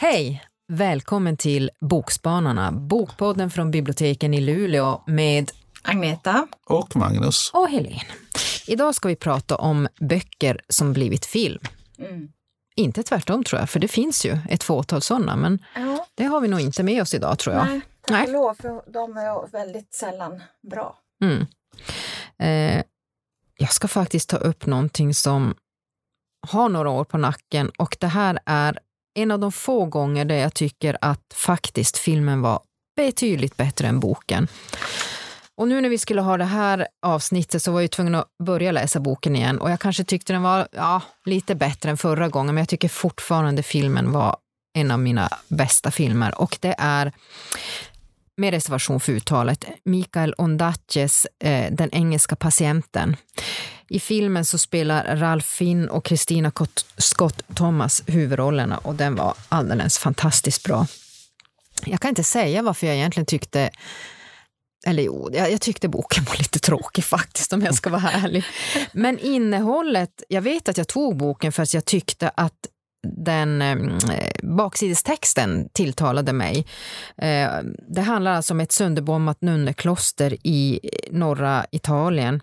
Hej! Välkommen till Bokspanarna, bokpodden från biblioteken i Luleå med Agneta. Och Magnus. och Helene. Idag ska vi prata om böcker som blivit film. Mm. Inte tvärtom tror jag, för det finns ju ett fåtal sådana, men Ja, det har vi nog inte med oss idag tror jag. nej, Nej. tack och lov, för de är väldigt sällan bra. Mm. Eh, jag ska faktiskt ta upp någonting som har några år på nacken och det här är en av de få gånger där jag tycker att faktiskt filmen var betydligt bättre än boken. Och nu när vi skulle ha det här avsnittet så var jag tvungen att börja läsa boken igen och jag kanske tyckte den var ja, lite bättre än förra gången men jag tycker fortfarande filmen var en av mina bästa filmer och det är med reservation för uttalet, Mikael Ondaatjes eh, Den engelska patienten. I filmen så spelar Ralph Finn och Christina Scott Thomas huvudrollerna och den var alldeles fantastiskt bra. Jag kan inte säga varför jag egentligen tyckte eller jo, jag, jag tyckte boken var lite tråkig faktiskt om jag ska vara ärlig. Men innehållet, jag vet att jag tog boken för att jag tyckte att den ehm, eh, baksidestexten tilltalade mig. Eh, det handlar alltså om ett sönderbombat nunnekloster i eh, norra Italien.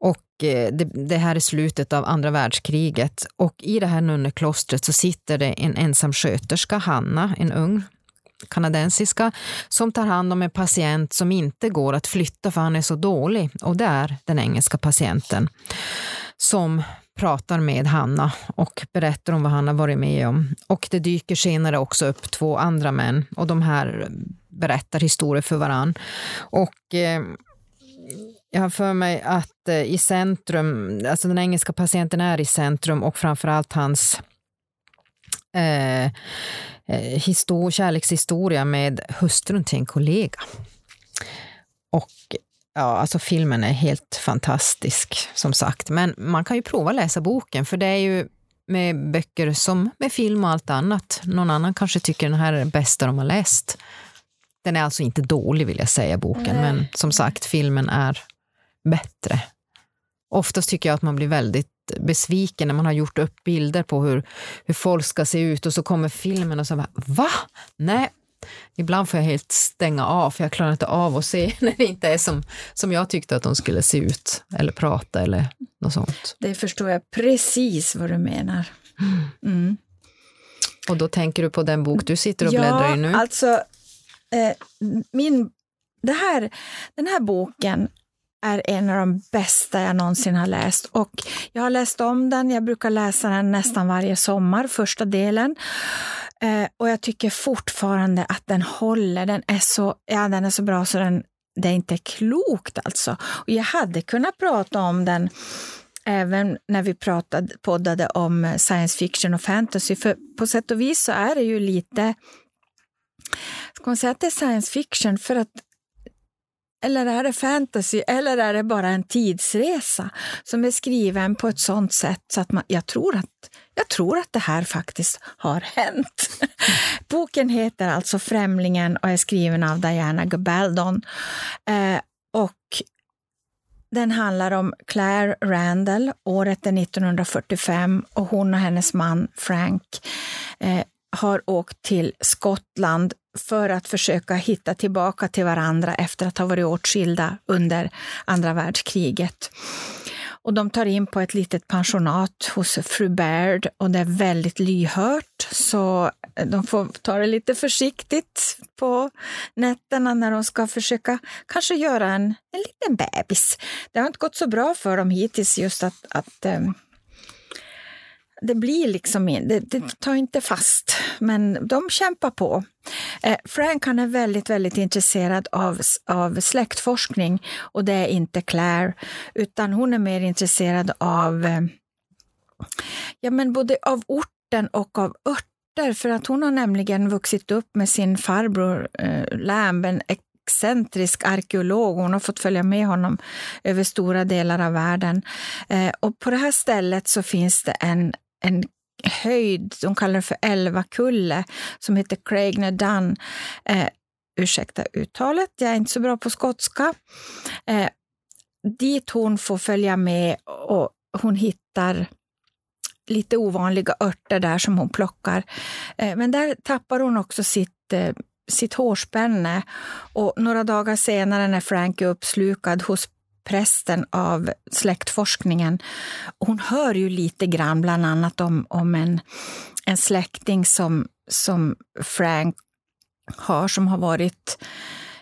Och eh, det, det här är slutet av andra världskriget. Och i det här nunneklostret så sitter det en ensam sköterska, Hanna, en ung kanadensiska, som tar hand om en patient som inte går att flytta för han är så dålig. Och det är den engelska patienten som pratar med Hanna och berättar om vad han har varit med om. Och det dyker senare också upp två andra män och de här berättar historier för varann. Och eh, jag har för mig att eh, i centrum, alltså den engelska patienten är i centrum och framförallt hans eh, eh histor- kärlekshistoria med hustrun till en kollega. Och ja, alltså filmen är helt fantastisk som sagt. Men man kan ju prova läsa boken för det är ju med böcker som med film och allt annat. Någon annan kanske tycker den här är den bästa de har läst. Den är alltså inte dålig vill jag säga, boken, Nej. men som sagt, filmen är bättre. Oftast tycker jag att man blir väldigt besviken när man har gjort upp bilder på hur, hur folk ska se ut och så kommer filmen och så bara, va? Nej. Ibland får jag helt stänga av för jag klarar inte av att se när det inte är som, som jag tyckte att de skulle se ut eller prata eller något sånt. Det förstår jag precis vad du menar. Mm. Och då tänker du på den bok du sitter och bläddrar i nu? Ja, alltså, eh, min, det här, den här boken är en av de bästa jag någonsin har läst. Och jag har läst om den, jag brukar läsa den nästan varje sommar, första delen. Eh, och jag tycker fortfarande att den håller, den är så, ja, den är så bra så den, det är inte klokt alltså. Och jag hade kunnat prata om den även när vi pratade, poddade om science fiction och fantasy, för på sätt och vis så är det ju lite Ska man säga att det är science fiction för att eller är det fantasy eller är det bara en tidsresa som är skriven på ett sånt sätt så att man, jag, tror att, jag tror att det här faktiskt har hänt. Boken heter alltså Främlingen och är skriven av Diana Gabaldon. Eh, och den handlar om Claire Randall. Året är 1945 och hon och hennes man Frank eh, har åkt till Skottland för att försöka hitta tillbaka till varandra efter att ha varit åtskilda under andra världskriget. Och de tar in på ett litet pensionat hos fru Baird och det är väldigt lyhört så de får ta det lite försiktigt på nätterna när de ska försöka kanske göra en, en liten bebis. Det har inte gått så bra för dem hittills just att, att ehm, det blir liksom in, det, det tar inte fast, men de kämpar på. Eh, Frank han är väldigt, väldigt intresserad av, av släktforskning och det är inte Claire, utan hon är mer intresserad av eh, ja, men både av orten och av örter, för att hon har nämligen vuxit upp med sin farbror eh, Lamb, en excentrisk arkeolog. Hon har fått följa med honom över stora delar av världen. Eh, och på det här stället så finns det en, en höjd, de kallar det för Elvakulle, som heter Craigner Dun. Eh, ursäkta uttalet, jag är inte så bra på skotska, eh, dit hon får följa med och hon hittar lite ovanliga örter där som hon plockar. Eh, men där tappar hon också sitt, eh, sitt hårspänne och några dagar senare när Frank är uppslukad hos prästen av släktforskningen. Hon hör ju lite grann bland annat om, om en, en släkting som, som Frank har som har varit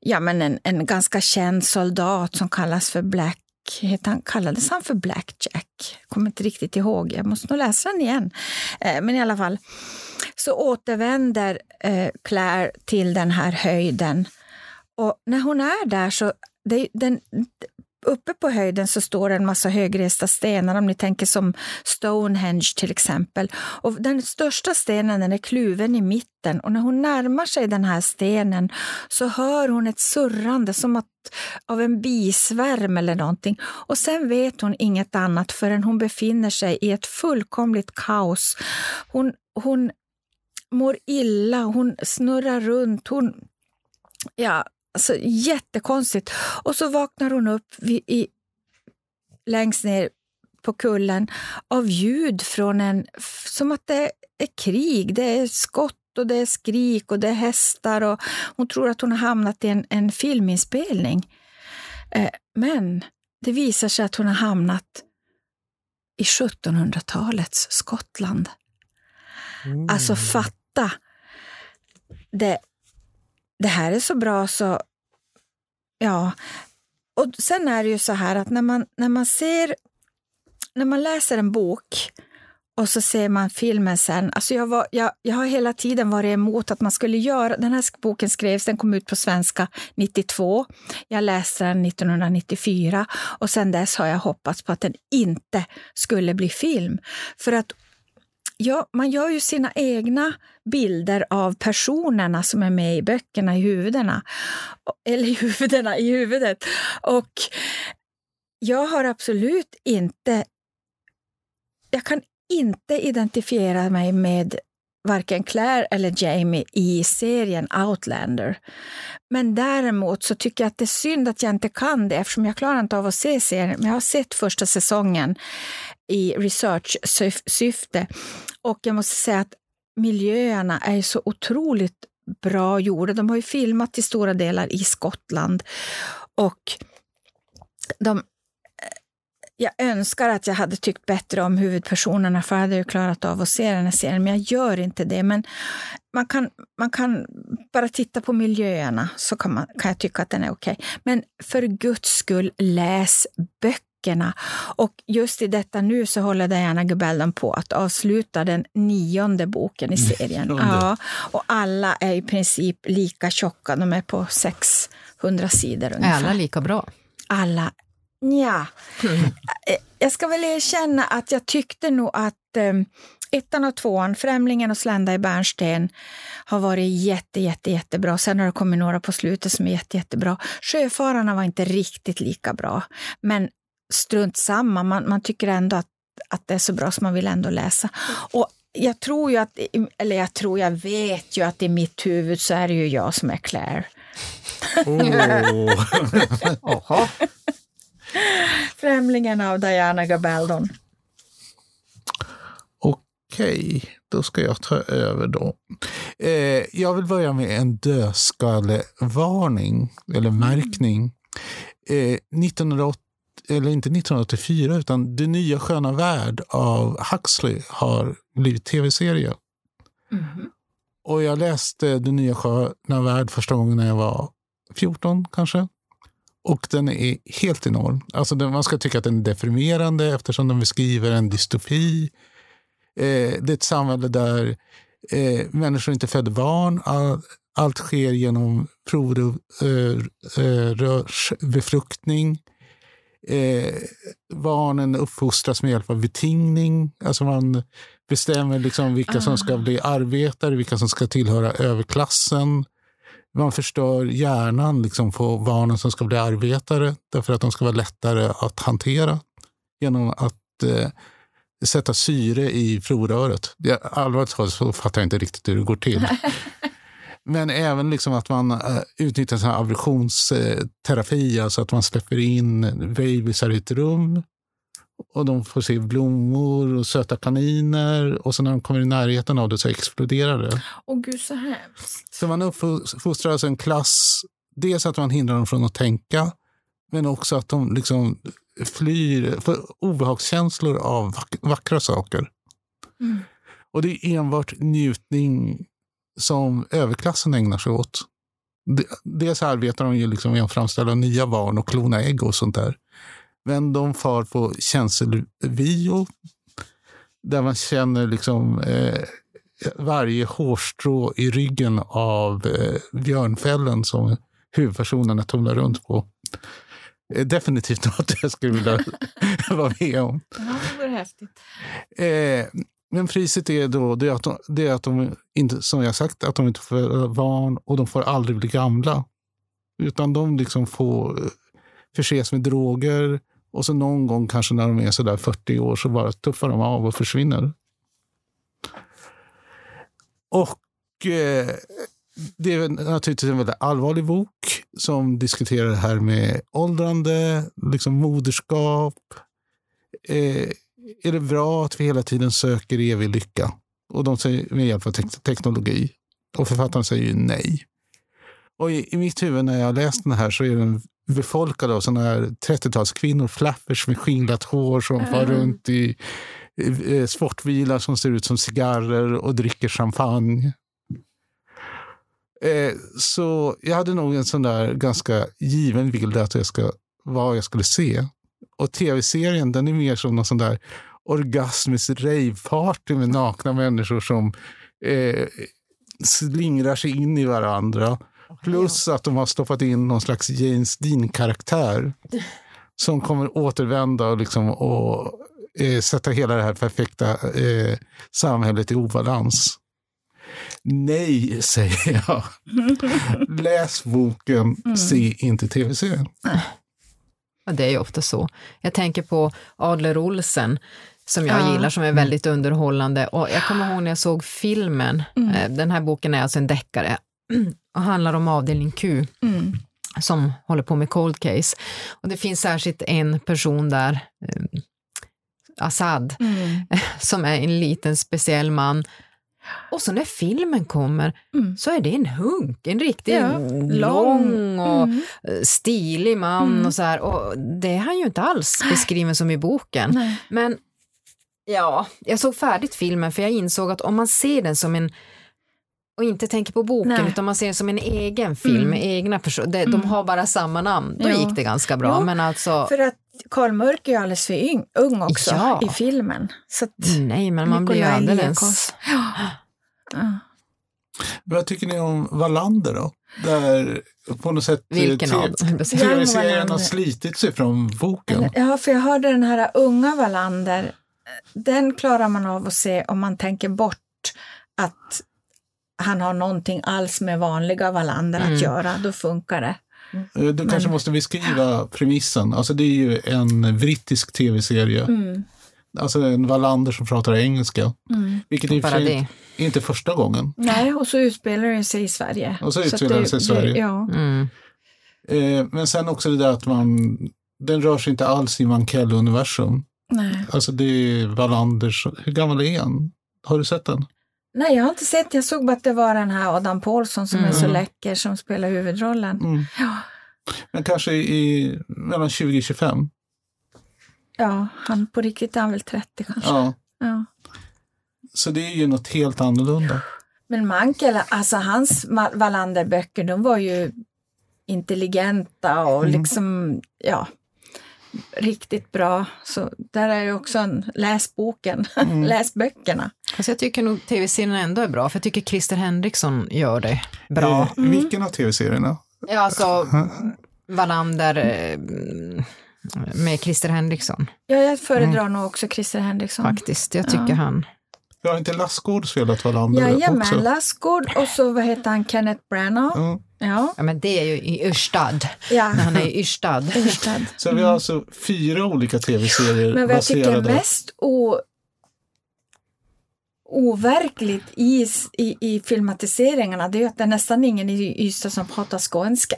ja, men en, en ganska känd soldat som kallas för Black han, kallades han för Blackjack? Jag kommer inte riktigt ihåg, jag måste nog läsa den igen. Eh, men i alla fall, så återvänder eh, Claire till den här höjden. Och när hon är där så, det, den, uppe på höjden så står det en massa högresta stenar, om ni tänker som Stonehenge till exempel. Och den största stenen den är kluven i mitten och när hon närmar sig den här stenen så hör hon ett surrande som att, av en bisvärm eller någonting. Och sen vet hon inget annat förrän hon befinner sig i ett fullkomligt kaos. Hon, hon mår illa, hon snurrar runt, hon ja, Alltså, jättekonstigt. Och så vaknar hon upp vid, i, längst ner på kullen av ljud från en... Som att det är krig. Det är skott och det är skrik och det är hästar. Och hon tror att hon har hamnat i en, en filminspelning. Eh, men det visar sig att hon har hamnat i 1700-talets Skottland. Mm. Alltså fatta! Det det här är så bra så... Ja. Och sen är det ju så här att när man, när man ser... När man läser en bok och så ser man filmen sen. Alltså jag, var, jag, jag har hela tiden varit emot att man skulle göra... Den här boken skrevs, den kom ut på svenska 92. Jag läste den 1994 och sen dess har jag hoppats på att den inte skulle bli film. För att Ja, man gör ju sina egna bilder av personerna som är med i böckerna i huvudena. Eller i huvudena, i huvudet. Och jag har absolut inte... Jag kan inte identifiera mig med varken Claire eller Jamie i serien Outlander. Men däremot så tycker jag att det är synd att jag inte kan det eftersom jag klarar inte av att se serien. Men jag har sett första säsongen i research-syfte och jag måste säga att miljöerna är så otroligt bra gjorda. De har ju filmat till stora delar i Skottland och de eh, jag önskar att jag hade tyckt bättre om huvudpersonerna för jag hade ju klarat av att se den här serien, men jag gör inte det. Men man kan, man kan bara titta på miljöerna så kan, man, kan jag tycka att den är okej. Okay. Men för guds skull, läs böckerna. Och just i detta nu så håller Diana Gabaldon på att avsluta den nionde boken i serien. Ja, och alla är i princip lika tjocka, de är på 600 sidor ungefär. Är alla lika bra? Alla Ja, mm. jag ska väl erkänna att jag tyckte nog att um, ettan och tvåan, Främlingen och Slända i bärnsten, har varit jätte, jätte, jättebra. Sen har det kommit några på slutet som är jätte, jättebra. Sjöfararna var inte riktigt lika bra, men strunt samma. Man, man tycker ändå att, att det är så bra så man vill ändå läsa. Och jag tror ju att, eller jag tror, jag vet ju att i mitt huvud så är det ju jag som är Claire. Oh. Främlingen av Diana Gabaldon. Okej, då ska jag ta över då. Eh, jag vill börja med en dödskallevarning, eller märkning. Eh, 1980, eller inte 1984, utan Det nya sköna värld av Huxley har blivit tv-serie. Mm. Och jag läste Det nya sköna värld första gången när jag var 14 kanske. Och den är helt enorm. Alltså den, man ska tycka att den är deprimerande eftersom den beskriver en dystopi. Eh, det är ett samhälle där eh, människor inte föder barn. All, allt sker genom provrörsbefruktning. Eh, eh, barnen uppfostras med hjälp av betingning. Alltså man bestämmer liksom vilka som ska ah. bli arbetare, vilka som ska tillhöra överklassen man förstör hjärnan liksom på barnen som ska bli arbetare därför att de ska vara lättare att hantera genom att eh, sätta syre i provröret. Allvarligt talat så fattar jag inte riktigt hur det går till. Men även liksom att man uh, utnyttjar sån här aversionsterapi, alltså att man släpper in babysar i ett rum och de får se blommor och söta kaniner och så när de kommer i närheten av det så exploderar det. Åh gud, så hemskt. Så man uppfostrar alltså en klass, dels att man hindrar dem från att tänka, men också att de liksom flyr för obehagskänslor av vack vackra saker. Mm. Och det är enbart njutning som överklassen ägnar sig åt. Dels arbetar de ju liksom med att framställa nya barn och klona ägg och sånt där. Men de far på känselvio där man känner liksom eh, varje hårstrå i ryggen av eh, björnfällen som huvudpersonerna tumlar runt på. Eh, definitivt något jag skulle vilja vara med om. Ja, det vore häftigt. Eh, men priset är då det är att, de, det är att de inte, som jag sagt, att de inte får barn och de får aldrig bli gamla. Utan de liksom får eh, förses med droger och så någon gång kanske när de är sådär 40 år så bara tuffar de av och försvinner. Och eh, det är naturligtvis en väldigt allvarlig bok som diskuterar det här med åldrande, liksom moderskap. Eh, är det bra att vi hela tiden söker evig lycka? Och de säger med hjälp av te teknologi. Och författaren säger ju nej. Och i, i, mitt huvud när jag läst den här så är den befolkad av såna här 30-talskvinnor, flappers med skinglat hår som mm. far runt i, i, i sportbilar som ser ut som cigarrer och dricker champagne. Eh, så jag hade nog en sån där ganska given bild att jag ska, vad jag skulle se. Och tv-serien den är mer som någon sån där orgasmisk raveparty med nakna människor som eh, slingrar sig in i varandra. Plus att de har stoppat in någon slags James Dean-karaktär som kommer återvända och, liksom, och eh, sätta hela det här perfekta eh, samhället i obalans. Nej, säger jag. Läs boken, mm. se inte tv-serien. Ja, det är ju ofta så. Jag tänker på Adler Olsen som jag Ja. gillar, som är Mm. väldigt underhållande. Och jag kommer ihåg när jag såg filmen, Mm. eh, den här boken är alltså en deckare och handlar om avdelning Q Mm. som håller på med cold case. Och det finns särskilt en person där, eh, Assad, Mm. som är en liten speciell man. Och så när filmen kommer Mm. så är det en hunk, en riktigt Ja, lång och Mm. eh, stilig man Mm. och så här. Och det är han ju inte alls beskriven som i boken. Nej. Men ja, jag såg färdigt filmen för jag insåg att om man ser den som en och inte tänker på boken Nej. utan man ser den som en egen film Mm. med egna personer. De, de Mm. har bara samma namn. Då Ja. gick det ganska bra. Jo, Men alltså, För att Karl Mörk är ju alldeles för yng, ung också Ja. i filmen. Så att, nej, men man blir ju Nikolaj alldeles... Liakos. ja. Vad tycker ni om Wallander då? Där på något sätt eh, Vilken av dem? tv-serien har slitit sig från boken. Ja, för jag hörde den här unga Wallander, den klarar man av att se om man tänker bort att han har någonting alls med vanliga Wallander Mm. att göra. Då funkar det. Eh, Du kanske Men- måste beskriva premissen. Alltså det är ju en brittisk tv-serie. Mm. Alltså en Wallander som pratar engelska. Mm. Vilket i och för sig det. är inte första gången. Nej, och så utspelar det sig i Sverige. Och så utspelar det sig i Sverige. ja. Mm. Eh, men sen också det där att man, den rör sig inte alls i Mankell-universum. Nej. Alltså det är Wallanders, hur gammal är han? Har du sett den? Nej, jag har inte sett. Jag såg bara att det var den här Adam Paulsson som är så Mm. läcker som spelar huvudrollen. Mm. Ja, Men kanske i mellan 20 och 25? ja han på riktigt är han väl 30 kanske. Ja. Ja. Så det är ju något helt annorlunda. Men Mankel, alltså hans Wallander-böcker, de var ju intelligenta och Mm. liksom, ja, riktigt bra. Så där är ju också en, läs boken, Mm. läs böckerna. Alltså jag tycker nog tv-serien ändå är bra, för jag tycker Christer Henriksson gör det bra. Eh, vilken av tv-serierna? Ja, alltså Wallander eh, med Christer Henriksson Ja, jag föredrar nog också Christer Henriksson. faktiskt. Jag tycker Ja. han... Jag har inte Lassgård spelat Wallander Jajamän, också? Lassgård och så vad heter han, Kenneth Branagh. Ja. Ja, Ja, men det är ju i Ystad, ja. när han är i Ystad. Ystad. Så vi har alltså fyra olika tv-serier Men vad jag tycker är baserade... mest o... overkligt i, i, i filmatiseringarna det är att det är nästan ingen i Ystad som pratar skånska.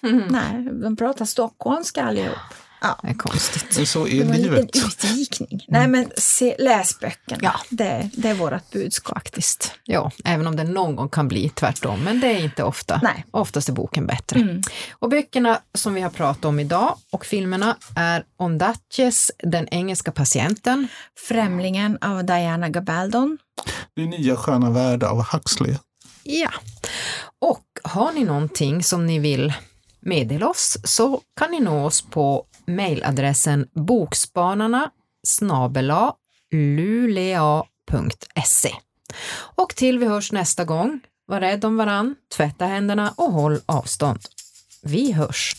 Nej, de pratar stockholmska allihop. Ja. Det är konstigt. Så Det är var en liten livet. utvikning. Nej men se, läs böckerna, Ja. det, det är vårt budskap. Faktiskt. Ja, även om det någon gång kan bli tvärtom, men det är inte ofta. Nej. Oftast är boken bättre. Mm. Och böckerna som vi har pratat om idag och filmerna är Ondaatjes, Den engelska patienten, Främlingen av Diana Gabaldon. Det nya sköna värld av Huxley. Ja. Och har ni någonting som ni vill meddela oss så kan ni nå oss på mejladressen bokspanarna snabela lulea.se. Och till vi hörs nästa gång, var rädd om varann, tvätta händerna och håll avstånd. Vi hörs!